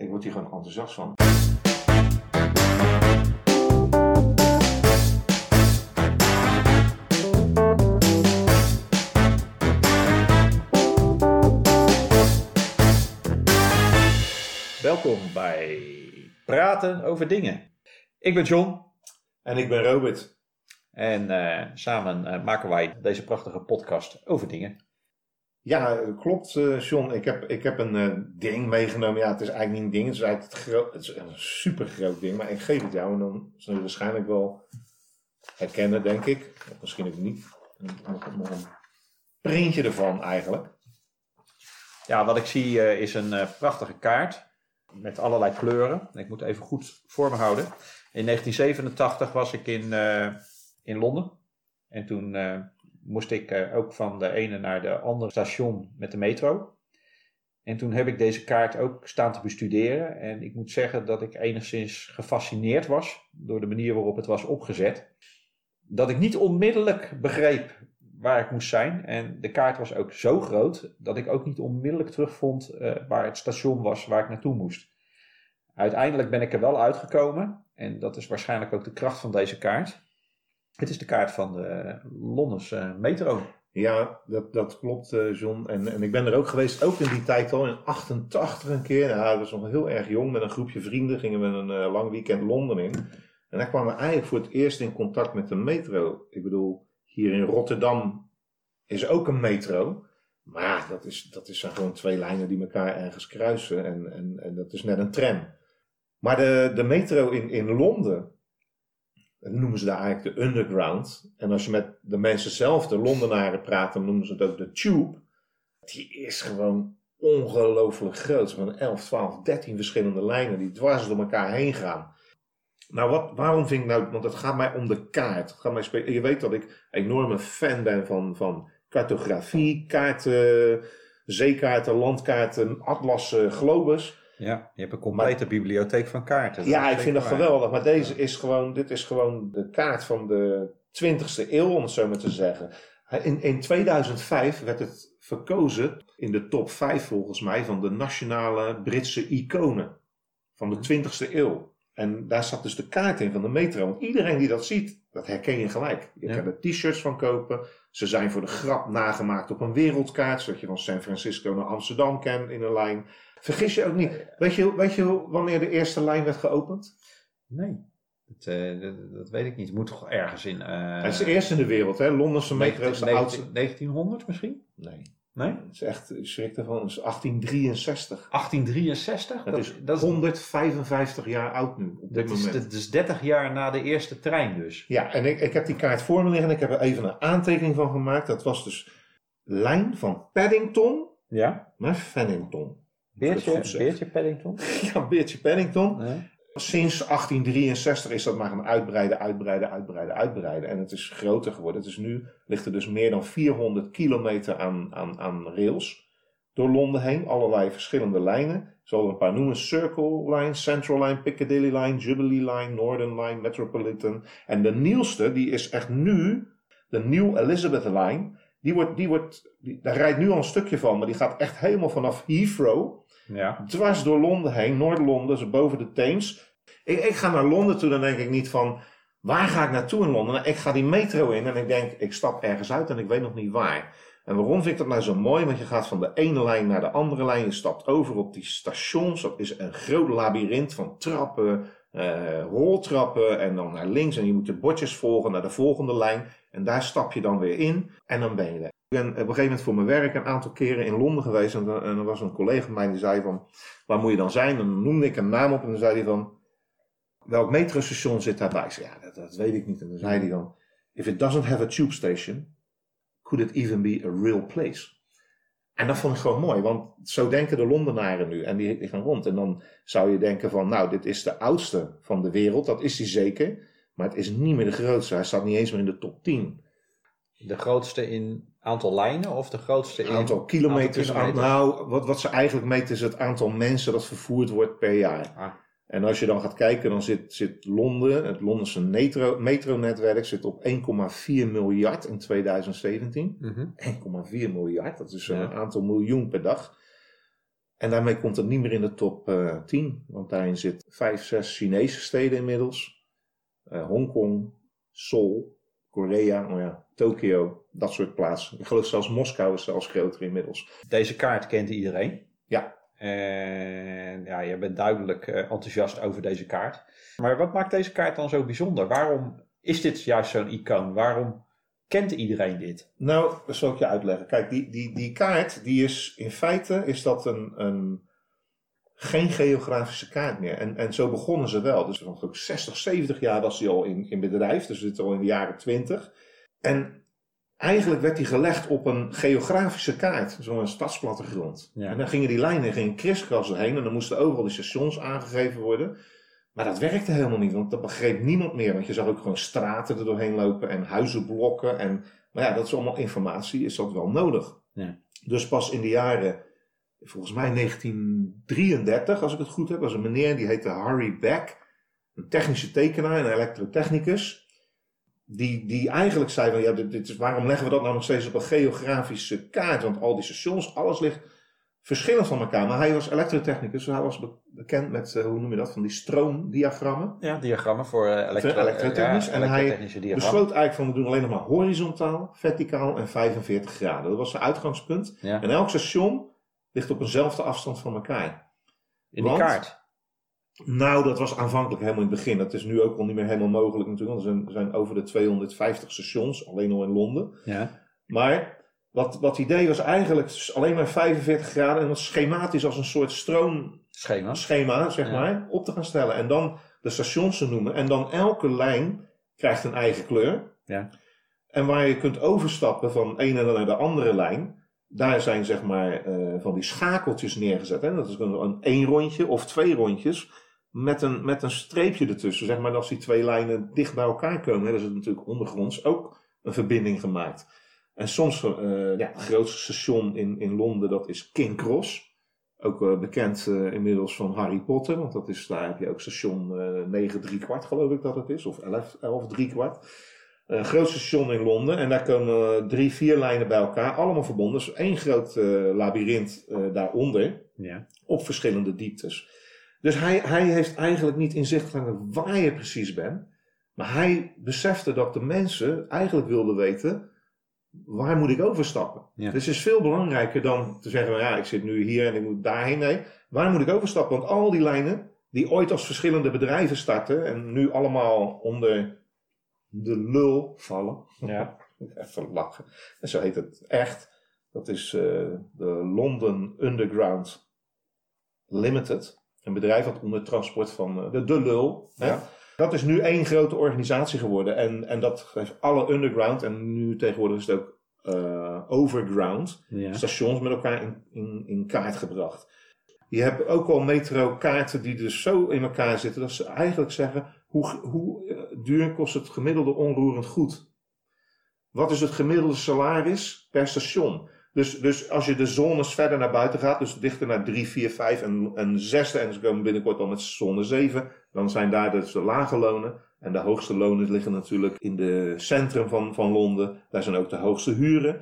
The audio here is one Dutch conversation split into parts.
Ik word hier gewoon enthousiast van. Welkom bij Praten over Dingen. Ik ben John En ik ben Robert. en eh, samen eh, maken wij deze prachtige podcast over dingen. Ja, klopt, eh, John. Ik heb, ik heb een eh, ding meegenomen. Ja, het is eigenlijk niet een ding. Het is eigenlijk een super groot ding. Maar ik geef het jou en dan zul je waarschijnlijk wel herkennen, denk ik. Of misschien ook niet. Nog, een printje ervan eigenlijk. Ja, wat ik zie eh, is een prachtige kaart met allerlei kleuren. Ik moet even goed voor me houden. In 1987 was ik in, in Londen. En toen moest ik eh, ook van de ene naar de andere station met de metro. En toen heb ik deze kaart ook staan te bestuderen. En ik moet zeggen dat ik enigszins gefascineerd was door de manier waarop het was opgezet. Dat ik niet onmiddellijk begreep waar ik moest zijn. En de kaart was ook zo groot dat ik ook niet onmiddellijk terugvond eh, waar het station was waar ik naartoe moest. Uiteindelijk ben ik er wel uitgekomen. En dat is waarschijnlijk ook de kracht van deze kaart. Het is de kaart van de Londense metro. Ja, dat, dat klopt, eh, John. En, en ik ben er ook geweest, ook in die tijd al, in 88 een keer. Nou, dat was nog heel erg jong. Met een groepje vrienden gingen we een eh, lang weekend Londen in. En daar kwamen we eigenlijk voor het eerst in contact met de metro. Ik bedoel, hier in Rotterdam is ook een metro. Maar dat, is, dat is zijn gewoon twee lijnen die elkaar ergens kruisen. En, en, en dat is net een tram. Maar de, de metro in, in Londen, noemen ze daar eigenlijk de underground. En als je met de mensen zelf, de Londenaren, praat, dan noemen ze het ook de tube. Die is gewoon ongelooflijk groot. Van 11, 12, 13 verschillende lijnen die dwars door elkaar heen gaan. Nou, wat, waarom vind ik nou, want het gaat mij om de kaart. Het gaat mij je weet dat ik enorme fan ben van, van cartografie, kaarten, zeekaarten, landkaarten, atlassen, globus. Ja, je hebt een complete bibliotheek van kaarten. Dat Ja, ik vind dat geweldig. Maar deze is gewoon, dit is gewoon de kaart van de 20e eeuw, om het zo maar te zeggen. In, in 2005 werd het verkozen in de top 5 volgens mij van de nationale Britse iconen van de 20e eeuw. En daar zat dus de kaart in van de metro. Want iedereen die dat ziet, dat herken je gelijk. Je Ja. kan er t-shirts van kopen. Ze zijn voor de grap nagemaakt op een wereldkaart. Zodat je van San Francisco naar Amsterdam kent in een lijn. Vergis je ook niet. Weet je, weet je wanneer de eerste lijn werd geopend? Nee, dat, eh, dat, dat weet ik niet. Het moet toch ergens in... eh, Het is de eerste in de wereld, hè? Londense metro is de 19- oudste. 1900 misschien? Nee. Nee? Het is echt, ik schrik ervan. Is 1863. 1863? Het is dat, 155 jaar oud nu, op dit dat, is, moment. dat is 30 jaar na de eerste trein dus. Ja, en ik, ik heb die kaart voor me liggen en ik heb er even een aantekening van gemaakt. Dat was dus lijn van Paddington Ja? naar Fannington. Beertje. Beertje Paddington? Ja, Beertje Paddington. Nee. Sinds 1863 is dat maar gaan uitbreiden, uitbreiden, uitbreiden, uitbreiden. En het is groter geworden. Het is nu ligt er dus meer dan 400 kilometer aan, aan, aan rails door Londen heen. Allerlei verschillende lijnen. Ik zal er een paar noemen. Circle Line, Central Line, Piccadilly Line, Jubilee Line, Northern Line, Metropolitan. En de nieuwste, die is echt nu, de New Elizabeth Line. Die wordt, die wordt, die, daar rijdt nu al een stukje van, maar die gaat echt helemaal vanaf Heathrow Ja. dwars door Londen heen, Noord-Londen, zo boven de Theems. Ik, ik ga naar Londen toe, dan denk ik niet van, waar ga ik naartoe in Londen? Nou, ik ga die metro in en ik denk, ik stap ergens uit en ik weet nog niet waar. En waarom vind ik dat nou zo mooi? Want je gaat van de ene lijn naar de andere lijn, je stapt over op die stations. Dat is een groot labyrint van trappen, eh, roltrappen en dan naar links. En je moet de bordjes volgen naar de volgende lijn. En daar stap je dan weer in en dan ben je er. Ik ben op een gegeven moment voor mijn werk een aantal keren in Londen geweest. En, dan- en er was een collega van mij die zei van, waar moet je dan zijn? En dan noemde ik een naam op en dan zei hij van, welk metrostation zit daarbij? Ik zei, ja, dat, weet ik niet. En dan zei hij dan, if it doesn't have a tube station, could it even be a real place? En dat vond ik gewoon mooi, want zo denken de Londenaren nu. En die, die gaan rond. En dan zou je denken van, nou, dit is de oudste van de wereld. Dat is hij zeker. Maar het is niet meer de grootste. Hij staat niet eens meer in de top 10. De grootste in aantal lijnen of de grootste in aantal kilometers. aantal aan- nou, wat, wat ze eigenlijk meten is het aantal mensen dat vervoerd wordt per jaar. Ah. En als je dan gaat kijken, dan zit, zit Londen, het Londense metro, metronetwerk, zit op 1,4 miljard in 2017. Mhm. 1,4 miljard, dat is Ja. een aantal miljoen per dag. En daarmee komt het niet meer in de top uh, 10. Want daarin zit vijf, zes Chinese steden inmiddels. Uh, Hongkong, Seoul, Korea, oh ja, Tokio, dat soort plaatsen. Ik geloof zelfs Moskou is zelfs groter inmiddels. Deze kaart kent iedereen. Ja. En ja, je bent duidelijk uh, enthousiast over deze kaart. Maar wat maakt deze kaart dan zo bijzonder? Waarom is dit juist zo'n icoon? Waarom kent iedereen dit? Nou, dat zal ik je uitleggen. Kijk, die, die, die kaart, die is in feite is dat een, een, geen geografische kaart meer. En, en zo begonnen ze wel. Dus van 60, 70 jaar was die al in, in bedrijf. Dus we zitten al in de jaren 20. En eigenlijk werd die gelegd op een geografische kaart. Zo'n stadsplattegrond. Ja. En dan gingen die lijnen gingen kriskras heen. En dan moesten overal die stations aangegeven worden. Maar dat werkte helemaal niet, want dat begreep niemand meer. Want je zag ook gewoon straten er doorheen lopen en huizenblokken. En, maar ja, dat is allemaal informatie, is dat wel nodig. Ja. Dus pas in de jaren, volgens mij 1933, als ik het goed heb, was een meneer die heette Harry Beck. Een technische tekenaar, een elektrotechnicus. Die, die eigenlijk zei van, ja, dit, is, waarom leggen we dat nou nog steeds op een geografische kaart? Want al die stations, alles ligt verschillend van elkaar. Maar hij was elektrotechnicus, dus hij was bekend met, uh, hoe noem je dat, van die stroomdiagrammen. Ja, diagrammen voor uh, elektro elektrotechnisch. Ja, en hij besloot eigenlijk van, we doen alleen nog maar horizontaal, verticaal en 45 graden. Dat was zijn uitgangspunt. Ja. En elk station ligt op eenzelfde afstand van elkaar. In die kaart? Nou, dat was aanvankelijk helemaal in het begin. Dat is nu ook al niet meer helemaal mogelijk natuurlijk. Er zijn, er zijn over de 250 stations, alleen al in Londen. Ja. Maar wat, wat het idee was eigenlijk alleen maar 45 graden en dat schematisch als een soort stroomschema, schema, zeg maar, op te gaan stellen. En dan de stations te noemen. En dan elke lijn krijgt een eigen kleur. Ja. En waar je kunt overstappen van de ene naar de andere lijn, daar zijn zeg maar uh, van die schakeltjes neergezet. Hè? Dat is een, een één rondje of twee rondjes met een, met een streepje ertussen. Zeg maar als die twee lijnen dicht bij elkaar komen, hebben ze natuurlijk ondergronds ook een verbinding gemaakt. En soms, uh, ja, het grootste station in, in Londen, dat is King Cross. Ook uh, bekend inmiddels van Harry Potter, want dat is, daar heb je ook station 9 3 kwart geloof ik dat het is, of 11, 11 3 kwart. Een groot station in Londen en daar komen drie, vier lijnen bij elkaar, allemaal verbonden. Dus één groot labyrint daaronder, ja. op verschillende dieptes. Dus hij, hij heeft eigenlijk niet inzicht van waar je precies bent, maar hij besefte dat de mensen eigenlijk wilden weten waar moet ik overstappen? Ja. Dus het is veel belangrijker dan te zeggen, ja, ik zit nu hier en ik moet daarheen. Nee, waar moet ik overstappen? Want al die lijnen die ooit als verschillende bedrijven starten en nu allemaal onder de lul vallen. Ja. Even lachen. En zo heet het echt. Dat is uh, de London Underground Limited. Een bedrijf dat onder transport van uh, de, de lul. Ja. Hè? Dat is nu één grote organisatie geworden. En, en dat heeft alle underground. En nu tegenwoordig is het ook uh, overground. Ja. Stations met elkaar in, in, in kaart gebracht. Je hebt ook al metrokaarten die dus zo in elkaar zitten. Dat ze eigenlijk zeggen. Hoe, hoe duur kost het gemiddelde onroerend goed? Wat is het gemiddelde salaris per station? Dus, dus als je de zones verder naar buiten gaat, dus dichter naar 3, 4, 5 en, en 6, en ze komen binnenkort al met zone 7, dan zijn daar dus de lage lonen. En de hoogste lonen liggen natuurlijk in de centrum van, van Londen. Daar zijn ook de hoogste huren.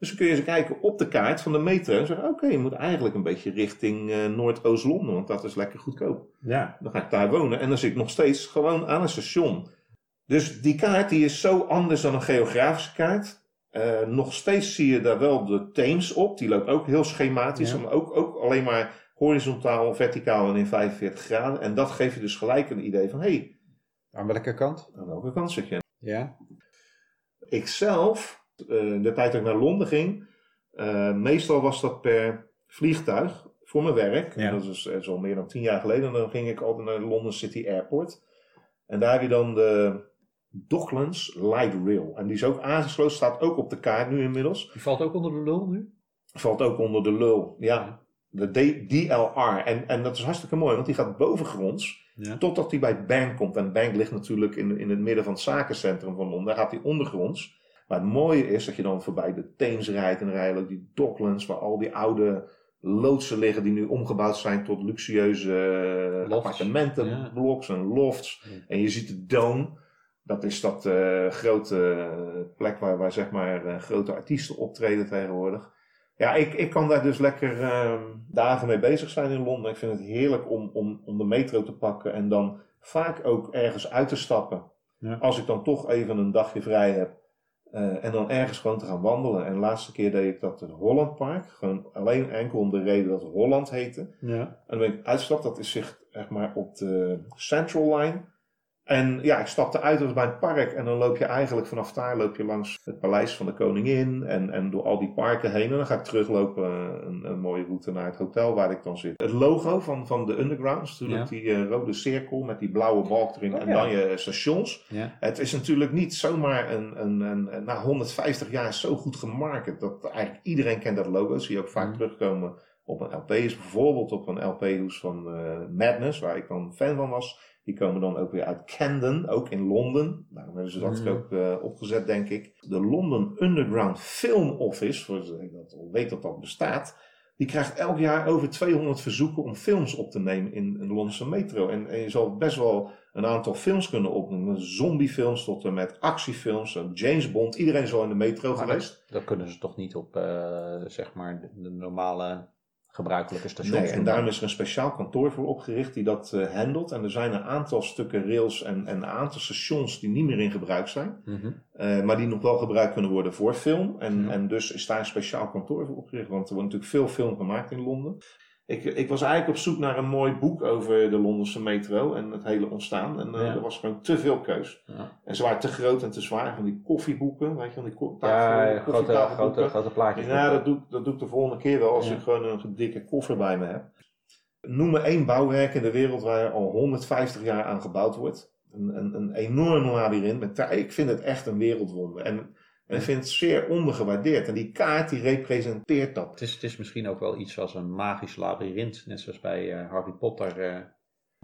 Dus dan kun je eens kijken op de kaart van de metro en zeggen: Oké, je moet eigenlijk een beetje richting uh, Noordoost-Londen, want dat is lekker goedkoop. Ja. Dan ga ik daar wonen en dan zit ik nog steeds gewoon aan een station. Dus die kaart die is zo anders dan een geografische kaart. Uh, nog steeds zie je daar wel de Theems op. Die loopt ook heel schematisch, Ja. maar ook, ook alleen maar horizontaal, verticaal en in 45 graden. En dat geeft je dus gelijk een idee van: hé, hey, Aan welke kant? aan welke kant zit je? Ja. Ik zelf, uh, de tijd dat ik naar Londen ging, uh, meestal was dat per vliegtuig voor mijn werk. Ja. Dat is, is al meer dan tien jaar geleden. Dan ging ik altijd naar London City Airport. En daar heb je dan de Docklands Light Rail. En die is ook aangesloten, staat ook op de kaart nu inmiddels. Die valt ook onder de lul nu? Valt ook onder de lul. Ja, de D- DLR. En, en dat is hartstikke mooi, want die gaat bovengronds. Ja. Totdat hij bij Bank komt. En Bank ligt natuurlijk in, in het midden van het zakencentrum van Londen. Daar gaat hij ondergronds. Maar het mooie is dat je dan voorbij de Theems rijdt. En dan rijden ook die Docklands, waar al die oude loodsen liggen. Die nu omgebouwd zijn tot luxueuze eh, Lofts. appartementenbloks en lofts. Ja. En je ziet de Dome. Dat is dat eh, grote plek waar, waar zeg maar eh, grote artiesten optreden tegenwoordig. Ja, ik, ik kan daar dus lekker ehm, dagen mee bezig zijn in Londen. Ik vind het heerlijk om, om, om de metro te pakken en dan vaak ook ergens uit te stappen. Ja. Als ik dan toch even een dagje vrij heb. Eh, en dan ergens gewoon te gaan wandelen. En de laatste keer deed ik dat in Holland Park. Gewoon alleen enkel om de reden dat Holland heette. Ja. En dan ben ik uitstap, dat is zich echt maar op de Central Line. En ja, ik stapte uit, was bij het park. En dan loop je eigenlijk vanaf daar loop je langs het paleis van de koningin. En, en door al die parken heen. En dan ga ik teruglopen eh, een, een mooie route naar het hotel waar ik dan zit. Het logo van, van de Underground is natuurlijk Ja. die eh, rode cirkel met die blauwe balk erin. Oh, en ja. dan je stations. Ja. Het is natuurlijk niet zomaar een, een, een, na 150 jaar zo goed gemarket. Dat eigenlijk iedereen kent dat logo. Dat zie je ook vaak Mhm. terugkomen op een LP. Is bijvoorbeeld op een LP-hoes van eh, Madness, waar ik dan fan van was. Die komen dan ook weer uit Camden, ook in Londen. Daarom hebben ze dat Mhm. ook eh, opgezet, denk ik. De London Underground Film Office, voor ik dat al weet dat dat bestaat. Die krijgt elk jaar over 200 verzoeken om films op te nemen in, in de Londense metro. En, en je zal best wel een aantal films kunnen opnemen. Zombiefilms tot en met actiefilms. James Bond. Iedereen is al in de metro Maar geweest. Dat kunnen ze toch niet op, eh, zeg maar, de, de normale gebruikelijke stations Nee, en daarom is er een speciaal kantoor voor opgericht die dat eh, handelt. En er zijn een aantal stukken rails en, en een aantal stations die niet meer in gebruik zijn. Mhm. eh, maar die nog wel gebruikt kunnen worden voor film. En, Ja. en dus is daar een speciaal kantoor voor opgericht. Want er wordt natuurlijk veel film gemaakt in Londen. Ik, ik was eigenlijk op zoek naar een mooi boek over de Londense metro en het hele ontstaan. En eh, Ja. er was gewoon te veel keus. Ja, En ze waren te groot en te zwaar. Van die koffieboeken, weet je wel, die ko- ja, grote, grote, grote plaatjes. Ja, dat doe, ik- dat doe ik de volgende keer wel als ik gewoon een dikke koffer bij me heb. Noem me één bouwwerk in de wereld waar al 150 jaar aan gebouwd wordt. Een, een, een enorm labyrint. Met, ta- ik vind het echt een wereldwonder. En, en ik vind het zeer ondergewaardeerd. En die kaart die representeert dat. Het is, het is misschien ook wel iets als een magisch labyrint, net zoals bij eh, Harry Potter. eh.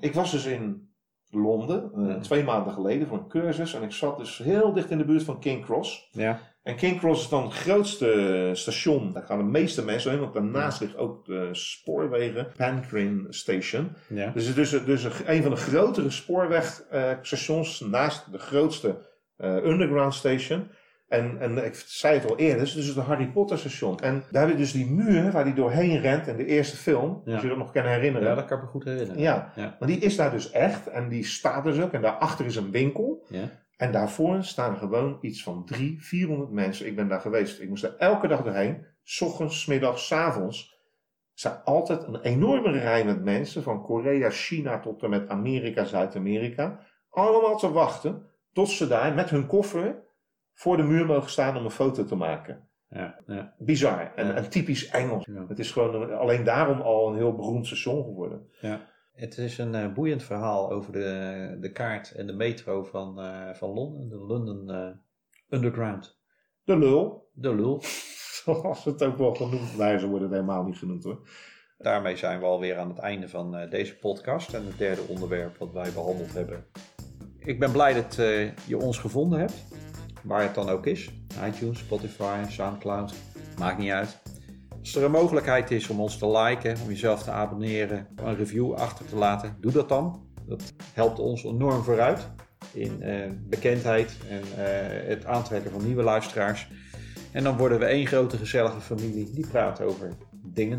Ik was dus in Londen eh, Ja. twee maanden geleden voor een cursus. En ik zat dus heel dicht in de buurt van King Cross. ja. En King Cross is dan het grootste station. Daar gaan de meeste mensen heen, want daarnaast ligt ook de spoorwegen, Pancrin Station. Ja. Dus het is dus, dus een van de grotere spoorwegstations naast de grootste underground station. En, en ik zei het al eerder, het is dus het Harry Potter station. En daar heb je dus die muur waar hij doorheen rent in de eerste film. Ja. Als je dat nog kan herinneren. ja, dat kan ik me goed herinneren. Ja, Ja. maar die is daar dus echt en die staat dus ook. En daarachter is een winkel. Ja. En daarvoor staan gewoon iets van 300, 400 mensen. Ik ben daar geweest. Ik moest er elke dag doorheen. S ochtends, 's middags, 's avonds. Er staat altijd een enorme rij met mensen. Van Korea, China tot en met Amerika, Zuid-Amerika. Allemaal te wachten tot ze daar met hun koffer voor de muur mogen staan om een foto te maken. Ja. Ja. Bizar. En, Ja. en typisch Engels. Ja. Het is gewoon een- alleen daarom al een heel beroemd station geworden. Het is een eh, boeiend verhaal over de, de kaart en de metro van, eh, van Londen, de London eh, Underground. De lul. De lul. Zoals het ook wel genoemd waren, ze worden het helemaal niet genoemd hoor. Daarmee zijn we alweer aan het einde van eh, deze podcast en het derde onderwerp wat wij behandeld hebben. Ik ben blij dat eh, je ons gevonden hebt, waar het dan ook is. iTunes, Spotify, Soundcloud, maakt niet uit. Als er een mogelijkheid is om ons te liken, om jezelf te abonneren, een review achter te laten, doe dat dan. Dat helpt ons enorm vooruit in eh, bekendheid en eh, het aantrekken van nieuwe luisteraars. En dan worden we één grote gezellige familie die praat over dingen